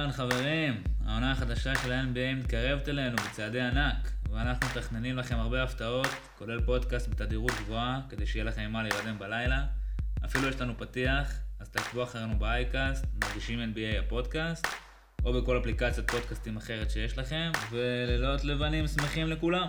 אהלן חברים, העונה החדשה של ה-NBA מתקרבת אלינו בצעדי ענק ואנחנו מתכננים לכם הרבה הפתעות, כולל פודקאסט בתדירות גבוהה כדי שיהיה לכם עם מה להירדם בלילה. אפילו יש לנו פתיח, אז תעקבו אחרינו באייקאסט, מרגישים NBA הפודקאסט או בכל אפליקציית פודקאסטים אחרת שיש לכם ולילות לבנים שמחים לכולם.